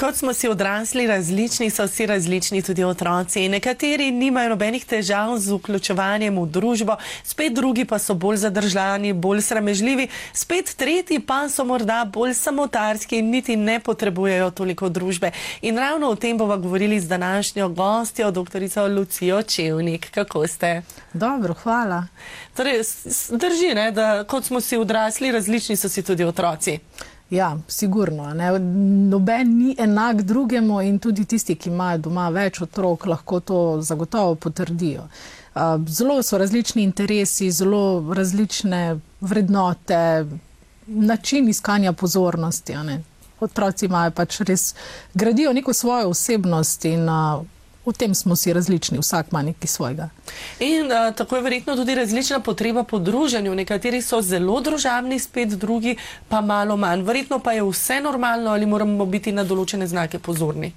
Kot smo si odrasli različni, so vsi različni tudi otroci. Nekateri nimajo nobenih težav z vključevanjem v družbo, spet drugi pa so bolj zadržani, bolj sramežljivi, spet tretji pa so morda bolj samotarski in niti ne potrebujejo toliko družbe. In ravno o tem bomo govorili z današnjo gostjo, doktorico Lucijo Čevnik. Kako ste? Dobro, hvala. Torej, drži, ne, da kot smo si odrasli, različni so si tudi otroci. Ja, sigurno. Ne. Noben ni enak drugemu in tudi tisti, ki imajo doma več otrok, lahko to zagotovo potrdijo. Zelo so različni interesi, zelo različne vrednote, način iskanja pozornosti. Otroci imajo pač res, gradijo neko svojo osebnost in v tem smo si različni, vsak ima nekaj svojega. In uh, tako je verjetno tudi različna potreba po druženju. Nekateri so zelo družabni, spet drugi pa malo manj. Verjetno pa je vse normalno ali moramo biti na določene znake pozorni.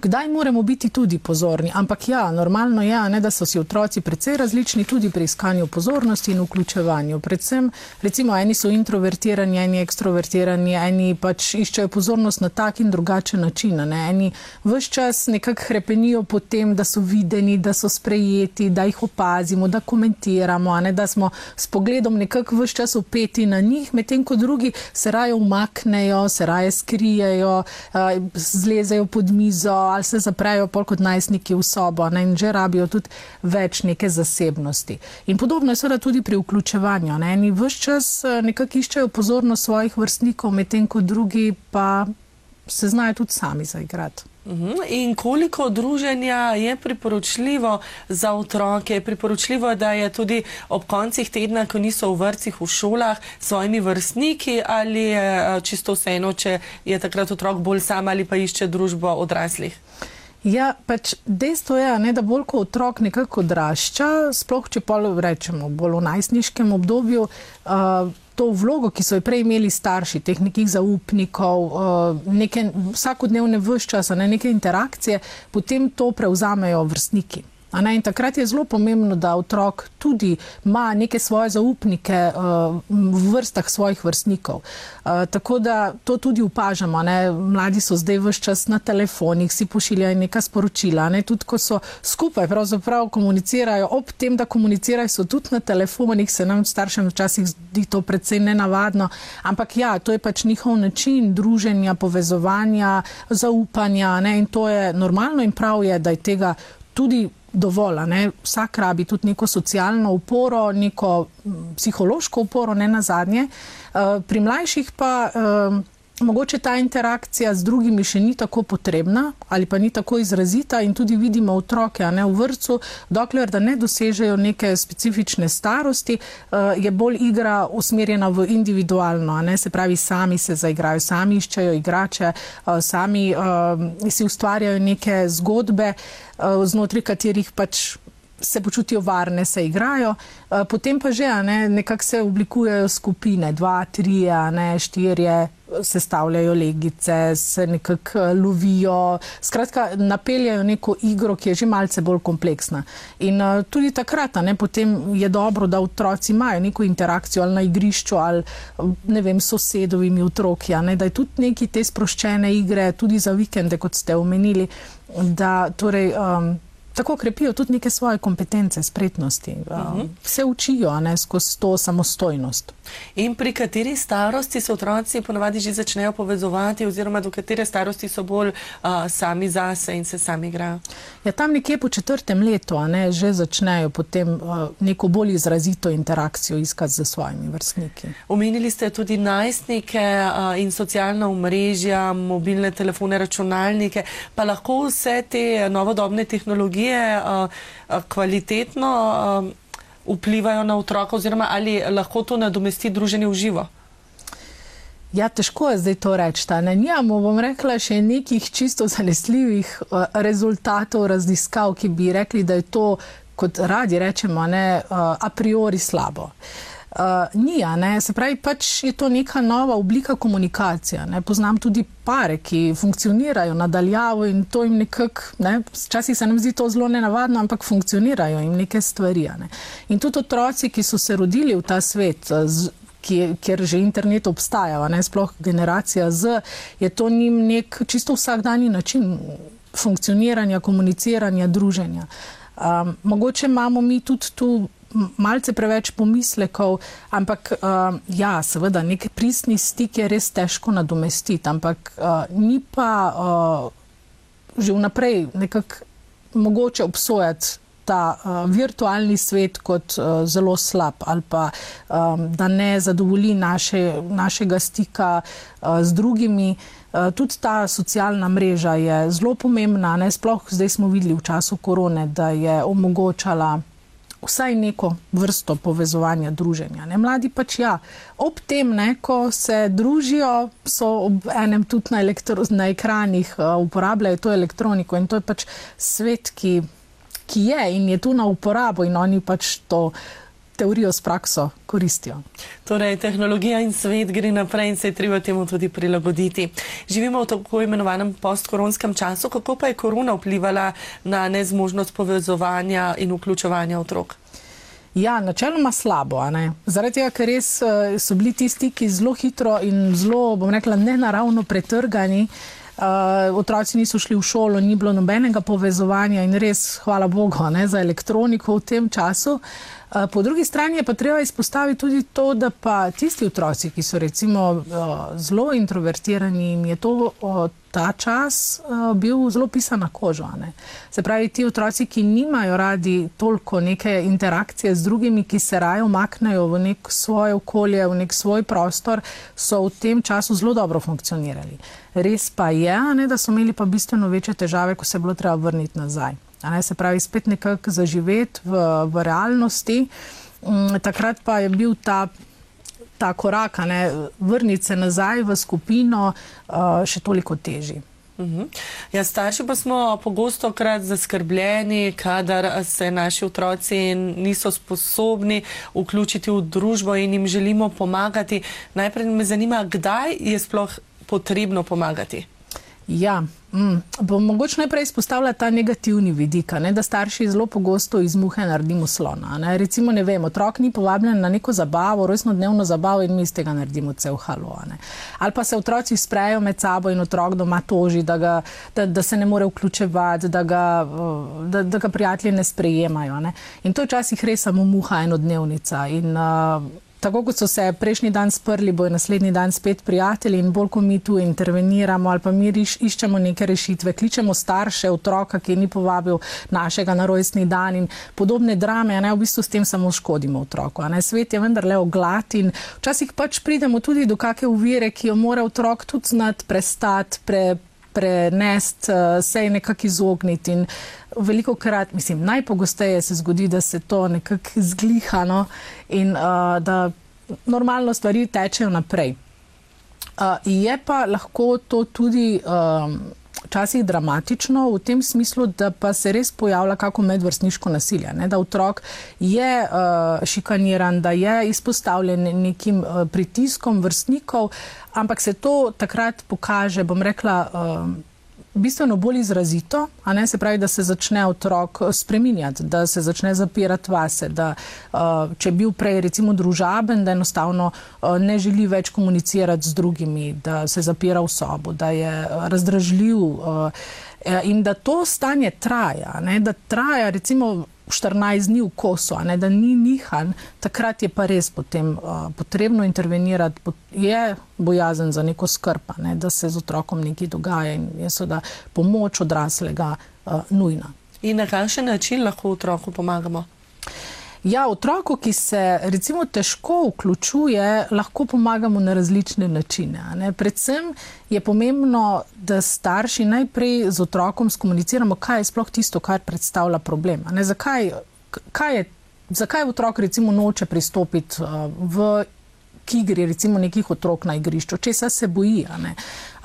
Kdaj moramo biti tudi pozorni? Ampak ja, normalno je, ja, da so si otroci precej različni tudi pri iskanju pozornosti in vključevanju. Predvsem, recimo, eni so introvertirani, eni ekstrovertirani, eni pač iščejo pozornost na tak in drugačen način. Ne? Eni vse čas nekako hrepenijo po tem, da so videni, da so sprejeti, da jih opazimo, da komentiramo, ne? da smo s pogledom nekako vse čas upeti na njih, medtem ko drugi se raje umaknejo, se raje skrijejo, zlezejo pod mizo ali se zaprejo pol kot najstniki v sobo ne, in že rabijo tudi več neke zasebnosti. In podobno je seveda tudi pri vključevanju. Ne. Eni vse čas eh, nekako iščejo pozornost svojih vrstnikov, medtem ko drugi pa se znajo tudi sami zaigrati. Mhm. In koliko druženja je priporočljivo za otroke? Je priporočljivo, da je tudi ob koncih tedna, ko niso v vrcih, v šolah, s svojimi vrstniki ali je eh, čisto vseeno, če je takrat otrok bolj sam ali pa išče družbo odraslih? Ja, pač dejstvo je, ne, da bolj ko otrok nekako odrašča, sploh če pa rečemo bolj v najstniškem obdobju, uh, to vlogo, ki so jo prej imeli starši, teh nekih zaupnikov, uh, neke vsakodnevne vrščasa, ne, neke interakcije, potem to prevzamejo vrstniki. In takrat je zelo pomembno, da otrok tudi ima neke svoje zaupnike uh, v vrstah svojih vrstnikov. Uh, tako da to tudi upažamo. Ne? Mladi so zdaj vse čas na telefonih, si pošiljajo neka sporočila. Ne? Tudi ko so skupaj, pravzaprav komunicirajo, ob tem, da komunicirajo, so tudi na telefonih, se nam staršem včasih zdi to predvsej nenavadno. Ampak ja, to je pač njihov način druženja, povezovanja, zaupanja. Ne? In to je normalno in prav je, da je tega tudi dovolj. Vsak rabi tudi neko socialno uporo, neko psihološko uporo, ne na zadnje. Uh, pri mlajših pa. Mogoče ta interakcija z drugimi še ni tako potrebna ali pa ni tako izrazita in tudi vidimo otroke ne, v vrtu, dokler da ne dosežejo neke specifične starosti, uh, je bolj igra usmerjena v individualno, ne, se pravi, sami se zaigrajo, sami iščejo igrače, uh, sami uh, si ustvarjajo neke zgodbe, znotraj katerih pač se počutijo varne, se igrajo, potem pa že ne, nekako se oblikujejo skupine, dva, tri, ne, štirje, sestavljajo legice, se nekako eh, lovijo, skratka, napeljajo neko igro, ki je že malce bolj kompleksna. In uh, tudi takrat, ne, potem je dobro, da otroci imajo neko interakcijo ali na igrišču ali ne vem, sosedovimi otroki, ne, da je tudi neki te sproščene igre, tudi za vikende, kot ste omenili, da torej. Um, tako krepijo tudi neke svoje kompetence, spretnosti, uh -huh. se učijo ne, skozi to samostojnost. In pri kateri starosti se otroci ponovadi že začnejo povezovati, oziroma do katere starosti so bolj uh, sami zase in se sami igrajo? Ja, tam nekje po četrtem letu ne, že začnejo potem uh, neko bolj izrazito interakcijo iskati z svojimi vrstniki. Omenili ste tudi najstnike uh, in socialna omrežja, mobilne telefone, računalnike, pa lahko vse te novodobne tehnologije tehnologije uh, kvalitetno uh, vplivajo na otroka, oziroma ali lahko to nadomesti druženje v živo? Ja, težko je zdaj to reči. Nijamo, bom rekla, še nekih čisto zanesljivih rezultatov raziskav, ki bi rekli, da je to, kot radi rečemo, ne, a priori slabo. Uh, Uh, ni, se pravi, pač je to neka nova oblika komunikacije. Ne? Poznam tudi pare, ki funkcionirajo nadaljavo in to jim nekako, ne? včasih se nam zdi to zelo nenavadno, ampak funkcionirajo jim neke stvari. Ne? In tudi otroci, ki so se rodili v ta svet, z, kjer že internet obstaja, ne, sploh generacija Z, je to njim nek čisto vsakdanji način funkcioniranja, komuniciranja, druženja. Um, mogoče imamo mi tudi tu malce preveč pomislekov, ampak uh, ja, seveda, nek pristni stik je res težko nadomestiti, ampak uh, ni pa uh, že vnaprej nekako mogoče obsojati ta uh, virtualni svet kot uh, zelo slab ali pa um, da ne zadovolji naše, našega stika uh, z drugimi. Uh, tudi ta socialna mreža je zelo pomembna, ne sploh zdaj smo videli v času korone, da je omogočala vsaj neko vrsto povezovanja, druženja. Ne? Mladi pač ja, ob tem, ne, ko se družijo, so ob enem tudi na, elektro, na ekranih, uh, uporabljajo to elektroniko in to je pač svet, ki, ki je in je tu na uporabo in oni pač to teorijo s prakso koristijo. Torej, tehnologija in svet gre naprej in se je treba temu tudi prilagoditi. Živimo v tako imenovanem postkoronskem času. Kako pa je korona vplivala na nezmožnost povezovanja in vključevanja otrok? Ja, načeloma slabo. Zaradi tega, ker res eh, so bili tisti, ki zelo hitro in zelo, bom rekla, nenaravno pretrgani. Uh, otroci niso šli v šolo, ni bilo nobenega povezovanja in res, hvala Bogu, ne, za elektroniko v tem času. Uh, Po drugi strani je pa treba izpostaviti tudi to, da pa tisti otroci, ki so recimo zelo introvertirani, jim je to ta čas bil zelo pisan na kožo. Ne? Se pravi, ti otroci, ki nimajo radi toliko neke interakcije z drugimi, ki se raje omaknejo v nek svoje okolje, v nek svoj prostor, so v tem času zelo dobro funkcionirali. Res pa je, ne, da so imeli pa bistveno večje težave, ko se je bilo treba vrniti nazaj ne, se pravi, spet nekako zaživeti v, v realnosti. Um, takrat pa je bil ta, ta korak, ne, vrniti se nazaj v skupino, uh, še toliko težji. Uhum. Ja, starši pa smo pogosto krat zaskrbljeni, kadar se naši otroci niso sposobni vključiti v družbo in jim želimo pomagati. Najprej me zanima, kdaj je sploh potrebno pomagati. Ja, mm, bom mogoče najprej izpostavila ta negativni vidik, ne, da starši zelo pogosto iz muhe naredimo slona. Ne. Recimo, ne vem, otrok ni povabljen na neko zabavo, resno dnevno zabavo in mi iz tega naredimo cel halo. Ne. Ali pa se otroci sprejo med sabo in otrok doma toži, da, ga, da, da se ne more vključevati, da ga, da, da ga prijatelji ne sprejemajo. Ne. In to je včasih res samo muha enodnevnica. In, uh, tako kot so se prejšnji dan sprli, bojo naslednji dan spet prijatelji in bolj, ko mi tu interveniramo ali pa mi iš, iščemo neke rešitve, kličemo starše, otroka, ki ni povabil našega na rojstni dan in podobne drame, ne v bistvu s tem samo škodimo otroku. Ne svet je vendarle oglat in včasih pač pridemo tudi do kakšne uvire, ki jo mora otrok tudi znati prestati, pre, prenesti, uh, se nekako izogniti. In veliko krat, mislim, najpogosteje se zgodi, da se to nekako zgliha no? in uh, da normalno stvari tečejo naprej. Uh, je pa lahko to tudi. Včasih dramatično v tem smislu, da pa se res pojavlja kako medvrstniško nasilje. Ne? Da otrok je uh, šikaniran, da je izpostavljen nekim uh, pritiskom vrstnikov, ampak se to takrat pokaže, bom rekla. Uh, bistveno bolj izrazito, a ne se pravi, da se začne otrok eh, spreminjati, da se začne zapirati vase, da uh, če je bil prej recimo družaben, da enostavno uh, ne želi več komunicirati z drugimi, da se zapira v sobo, da je razdražljiv in da to stanje traja, ne, da traja recimo 14 dni v kosu, ne, da ni nihan, takrat je pa res potem uh, potrebno intervenirati, pot, je bojazen za neko skrpa, ne, da se z otrokom nekaj dogaja in je seveda pomoč odraslega uh, nujna. In na kakšen način lahko otroku pomagamo? Ja, otroku, ki se recimo težko vključuje, lahko pomagamo na različne načine. Ne? Predvsem je pomembno, da starši najprej z otrokom skomuniciramo, kaj je sploh tisto, kar predstavlja problem. Zakaj, kaj je, zakaj otrok recimo noče pristopiti uh, v ki gre recimo nekih otrok na igrišču, česa se boji.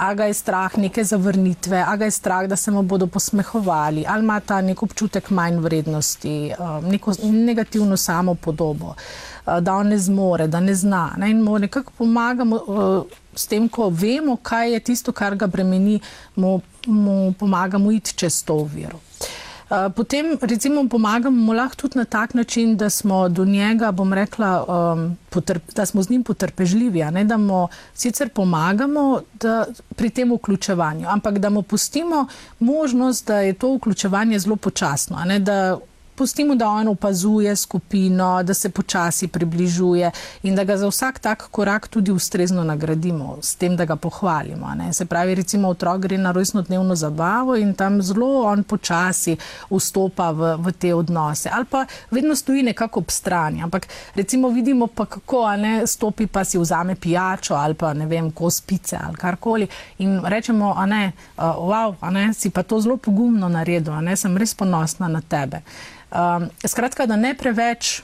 A ga je strah neke zavrnitve, a ga je strah, da se mu bodo posmehovali, ali ima ta nek občutek manj vrednosti, um, neko negativno samo podobo, uh, da on ne zmore, da ne zna. Ne? In mu nekako pomagamo uh, s tem, ko vemo, kaj je tisto, kar ga bremeni, mu, mu pomagamo iti čez to uviro. Potem, recimo, pomagamo mu lahko tudi na tak način, da smo do njega, bom rekla, um, potrp, da smo z njim potrpežljivi, ne, da mu sicer pomagamo da, pri tem vključevanju, ampak da mu pustimo možnost, da je to vključevanje zelo počasno, ne, da pustimo, da on opazuje skupino, da se počasi približuje in da ga za vsak tak korak tudi ustrezno nagradimo, s tem, da ga pohvalimo. Ne. Se pravi, recimo otrok gre na rojstno dnevno zabavo in tam zelo on počasi vstopa v, v te odnose. Ali pa vedno stoji nekako ob strani. Ampak recimo vidimo pa kako, a ne stopi pa si vzame pijačo ali pa ne vem, ko spice ali karkoli in rečemo, a ne, uh, wow, a ne, si pa to zelo pogumno naredil, a ne, sem res ponosna na tebe. Um, skratka, da ne preveč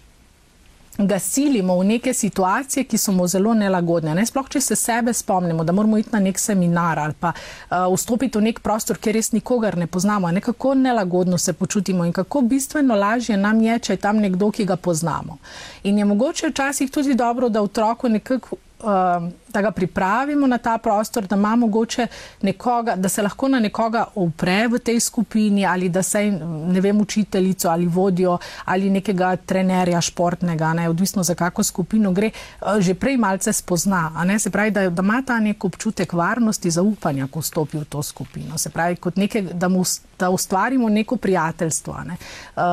ga silimo v neke situacije, ki so mu zelo nelagodne. Ne? Sploh, če se sebe spomnimo, da moramo iti na nek seminar ali pa uh, vstopiti v nek prostor, kjer res nikogar ne poznamo, ne? kako nelagodno se počutimo in kako bistveno lažje nam je, če je tam nekdo, ki ga poznamo. In je mogoče včasih tudi dobro, da otroku nekako da ga pripravimo na ta prostor, da ima mogoče nekoga, da se lahko na nekoga upre v tej skupini ali da se, ne vem, učiteljico ali vodijo ali nekega trenerja športnega, ne, odvisno za kako skupino gre, uh, že prej malce spozna. Ne, se pravi, da, da ima ta nek občutek varnosti, zaupanja, ko vstopi v to skupino. Se pravi, neke, da, mu, da ustvarimo neko prijateljstvo, ne, uh,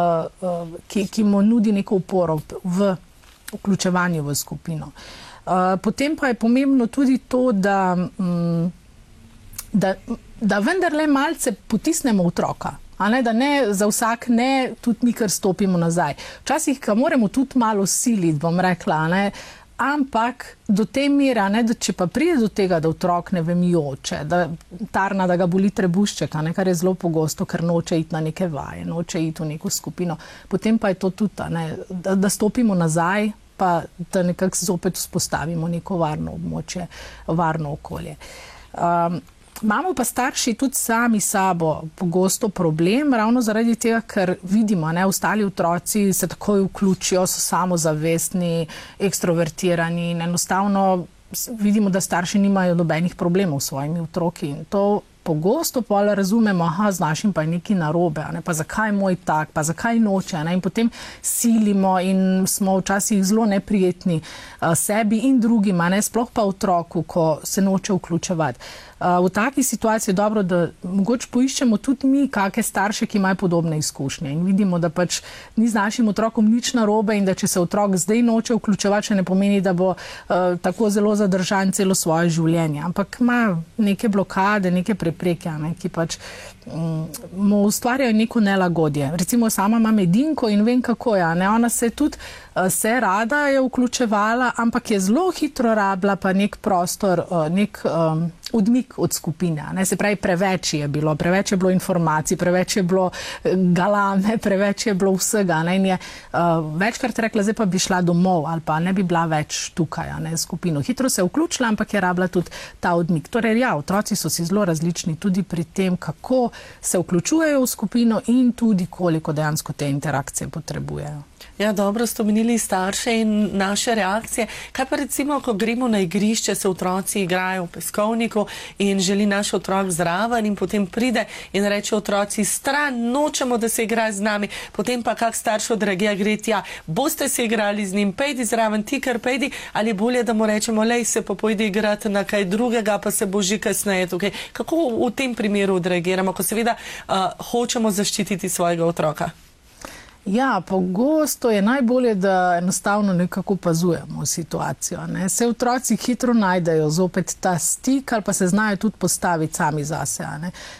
uh, ki, ki mu nudi neko uporo v vključevanju v skupino. Uh, potem pa je pomembno tudi to, da, um, da, da vendarle malce potisnemo otroka. Ne, da ne za vsak, ne tudi mi, ker stopimo nazaj. Včasih ga moramo tudi malo siliti, bom rekla. Ne, ampak do te mere, da če pa pride do tega, da otrok ne vem, joče, da tarna, da ga boli trebušček, ne, kar je zelo pogosto, ker noče iti na neke vaje, noče iti v neko skupino, potem pa je to tudi, ne, da, da stopimo nazaj, pa da nekako zopet vzpostavimo neko varno območje, varno okolje. Um, Imamo pa starši tudi sami sabo pogosto problem, ravno zaradi tega, ker vidimo, da ostali otroci se takoj vključijo, so samozavestni, ekstrovertirani in enostavno vidimo, da starši nimajo nobenih problemov s svojimi otroki. In to pogosto pa razumemo, da z našim pa je nekaj narobe, ne? pa zakaj moj tak, pa zakaj noče. Ne? In potem silimo in smo včasih zelo neprijetni uh, sebi in drugim, ne sploh pa otroku, ko se noče vključevati. Uh, v taki situaciji je dobro, da mogoče poiščemo tudi mi, kakšne starše, ki imajo podobne izkušnje in vidimo, da pač ni z našim otrokom nič narobe in da če se otrok zdaj noče vključevati, še ne pomeni, da bo uh, tako zelo zadržan celo svoje življenje, ampak ima neke blokade, neke prepreke, ne, ki pač mu ustvarjajo neko nelagodje. Recimo sama ima medinko in vem, kako je. Ne? Ona se tudi uh, se rada je vključevala, ampak je zelo hitro rabila pa nek prostor, uh, nek um, odmik od skupine. Ne? Se pravi, preveč je bilo, preveč je bilo informacij, preveč je bilo eh, galame, preveč je bilo vsega. Ne? In je uh, večkrat rekla, zdaj pa bi šla domov ali pa ne bi bila več tukaj, ne skupino. Hitro se je vključila, ampak je rabila tudi ta odmik. Torej, ja, otroci so si zelo različni tudi pri tem, kako se vključujejo v skupino in tudi koliko dejansko te interakcije potrebujejo. Ja, dobro ste omenili starše in naše reakcije. Kaj pa recimo, ko gremo na igrišče, se otroci igrajo v peskovniku in želi naš otrok zraven in potem pride in reče otroci stran, nočemo, da se igra z nami. Potem pa kak starš odreagija, gre tja, boste se igrali z njim, pejdi zraven, ti kar pejdi, ali bolje, da mu rečemo, lej se pa pojdi igrati na kaj drugega, pa se bo že kasneje tukaj. Kako v tem primeru odreagiramo, ko seveda uh, hočemo zaščititi svojega otroka? Ja, pogosto je najbolje, da enostavno nekako opazujemo situacijo. Ne. Se otroci hitro najdejo zopet ta stik ali pa se znajo tudi postaviti sami zase.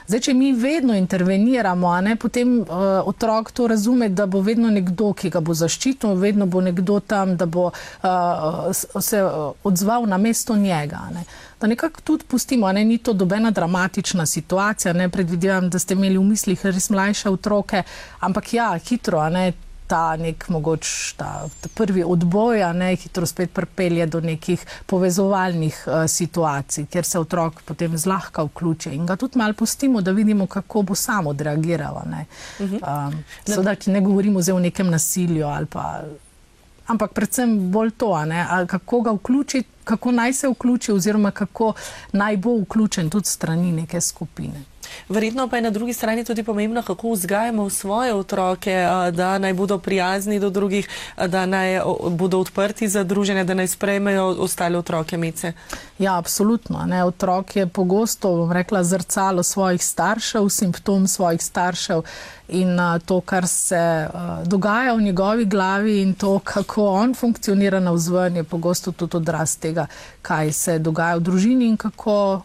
Zdaj, če mi vedno interveniramo, ne, potem uh, otrok to razume, da bo vedno nekdo, ki ga bo zaščitil, vedno bo nekdo tam, da bo uh, se odzval na mesto njega. Ne da nekako tudi pustimo, ne, ni to dobena dramatična situacija, ne predvidevam, da ste imeli v mislih res mlajše otroke, ampak ja, hitro, ne, ta nek mogoč, ta, ta prvi odboj, ne, hitro spet pripelje do nekih povezovalnih uh, situacij, kjer se otrok potem zlahka vključi in ga tudi malo pustimo, da vidimo, kako bo samo odreagiral. Ne. Uh -huh. um, so, da, ne govorimo zdaj o nekem nasilju ali pa ampak predvsem bolj to, kako ga vključiti, kako naj se vključi, oziroma kako naj bo vključen tudi strani neke skupine. Verjetno pa je na drugi strani tudi pomembno, kako vzgajamo svoje otroke, da naj bodo prijazni do drugih, da naj bodo odprti za druženje, da naj sprejmejo ostale otroke mice. Ja, absolutno. Ne. Otrok je pogosto, bom rekla, zrcalo svojih staršev, simptom svojih staršev in to, kar se dogaja v njegovi glavi in to, kako on funkcionira na vzven, je pogosto tudi odraz tega, kaj se dogaja v družini in kako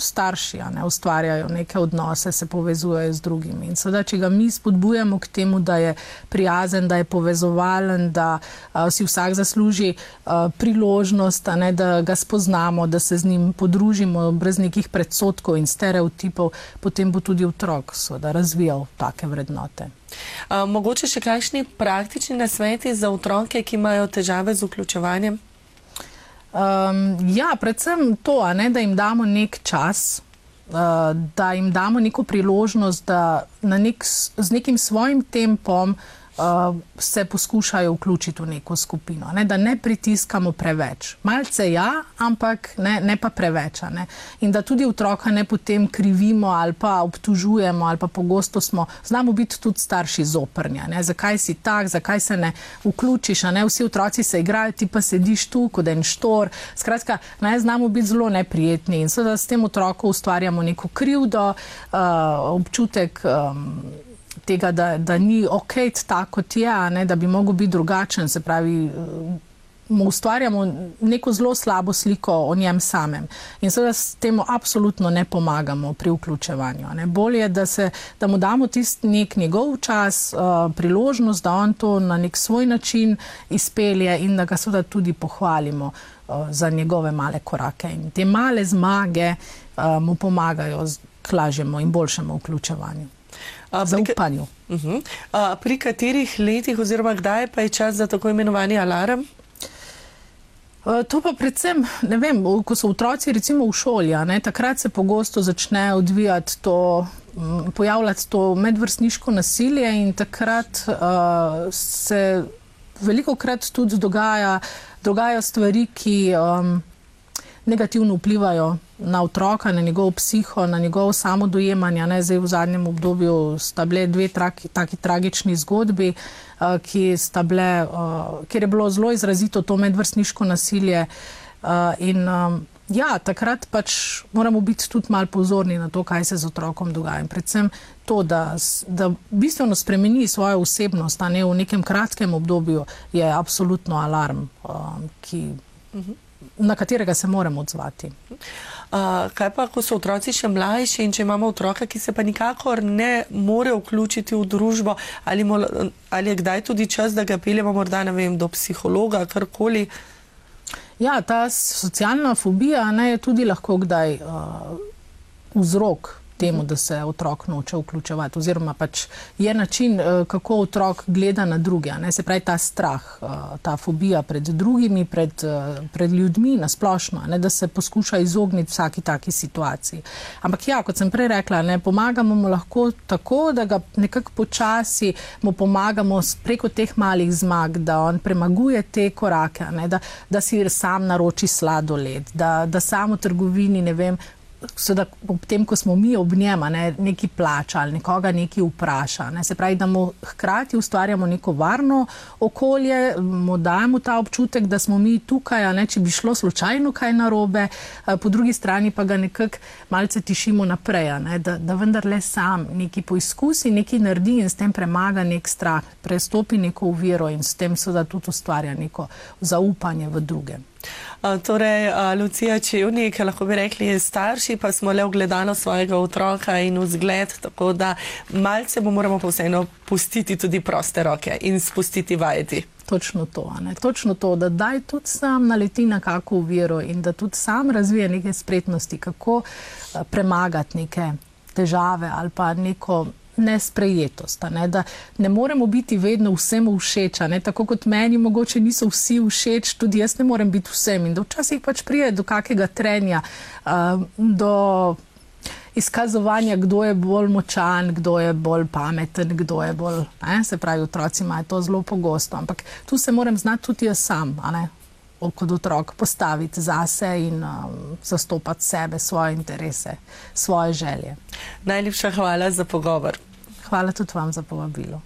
starši ne, ustvarjajo neke odnose, se povezujejo z drugimi. In seveda, če ga mi spodbujamo k temu, da je prijazen, da je povezovalen, da uh, si vsak zasluži uh, priložnost, ne, da ga spoznamo, da se z njim podružimo brez nekih predsotkov in stereotipov, potem bo tudi otrok seveda razvijal take vrednote. Uh, mogoče še kakšni praktični nasveti za otroke, ki imajo težave z vključevanjem? Um, ja, predvsem to, ne, da jim damo nek čas, uh, da jim damo neko priložnost, da nek, z nekim svojim tempom uh, uh, se poskušajo vključiti v neko skupino, ne? da ne pritiskamo preveč. Malce ja, ampak ne, ne pa preveč. Ne? In da tudi otroka ne potem krivimo ali pa obtužujemo, ali pa pogosto smo, znamo biti tudi starši zoprnja. Ne? Zakaj si tak, zakaj se ne vključiš, ne? vsi otroci se igrajo, ti pa sediš tu kot en štor. Skratka, ne znamo biti zelo neprijetni in seveda s tem otrokom ustvarjamo neko krivdo, uh, občutek. Um, tega, da, da ni ok, tako kot je, ne, da bi mogel biti drugačen. Se pravi, mu ustvarjamo neko zelo slabo sliko o njem samem. In seveda s tem absolutno ne pomagamo pri vključevanju. Ne. Bolje je, da, se, da mu damo tisti nek njegov čas, uh, priložnost, da on to na nek svoj način izpelje in da ga seveda tudi pohvalimo uh, za njegove male korake. In te male zmage uh, mu pomagajo k lažjemu in boljšemu vključevanju zaupanju. Uh -huh. uh, pri katerih letih oziroma kdaj pa je čas za tako imenovani alarm? To pa predvsem, ne vem, ko so otroci recimo v šoli, ne, takrat se pogosto začne odvijati to, pojavljati to medvrstniško nasilje in takrat uh, se veliko krat tudi dogaja, dogajajo stvari, ki um, negativno vplivajo na otroka, na njegov psiho, na njegov samodojemanje. Ne, zdaj v zadnjem obdobju sta bile dve traki, taki tragični zgodbi, uh, ki sta bile, uh, kjer je bilo zelo izrazito to medvrstniško nasilje. Uh, in um, ja, takrat pač moramo biti tudi malo pozorni na to, kaj se z otrokom dogaja. Predvsem to, da, da bistveno spremeni svojo osebnost, a ne v nekem kratkem obdobju, je absolutno alarm, um, ki. Uh -huh na katerega se moramo odzvati. Uh, kaj pa, ko so otroci še mlajši in če imamo otroka, ki se pa nikakor ne more vključiti v družbo, ali, mo, ali je kdaj tudi čas, da ga peljemo morda vem, do psihologa, karkoli? Ja, ta socialna fobija ne, je tudi lahko kdaj uh, vzrok temu, da se otrok noče vključevati, oziroma pač je način, eh, kako otrok gleda na druge. Ne? Se pravi, ta strah, eh, ta fobija pred drugimi, pred, eh, pred ljudmi na splošno, ne? da se poskuša izogniti vsaki taki situaciji. Ampak ja, kot sem prej rekla, ne pomagamo mu lahko tako, da ga nekako počasi mu pomagamo preko teh malih zmag, da on premaguje te korake, da, da si sam naroči sladoled, da, da samo v trgovini, ne vem, seveda ob tem, ko smo mi ob njema, ne, neki plačali, nekoga neki vpraša. Ne, se pravi, da mu hkrati ustvarjamo neko varno okolje, mu dajemo ta občutek, da smo mi tukaj, ne, če bi šlo slučajno kaj narobe, po drugi strani pa ga nekako malce tišimo naprej, ne, da, da vendar le sam neki poizkusi, neki naredi in s tem premaga nek strah, prestopi neko uviro in s tem seveda tudi ustvarja neko zaupanje v drugem. Torej, Lucija Čevnik, lahko bi rekli, starši pa smo le ogledalo svojega otroka in vzgled, tako da malce mu moramo vseeno pustiti tudi proste roke in spustiti vajeti. Točno to, Točno to, da daj tudi sam naleti na kakšno uviro in da tudi sam razvije neke spretnosti, kako premagati neke težave ali pa neko nesprejetost, ne, da ne moremo biti vedno vsem všeč, tako kot meni, mogoče niso vsi všeč, tudi jaz ne morem biti vsem in da včasih pač prije do kakega trenja, uh, do izkazovanja, kdo je bolj močan, kdo je bolj pameten, kdo je bolj, ne, se pravi, otroci imajo to zelo pogosto, ampak tu se moram znati tudi jaz sam, kot otrok postaviti zase in um, zastopati sebe, svoje interese, svoje želje. Najlepša hvala za pogovor. Hvala tudi vam za povabilo.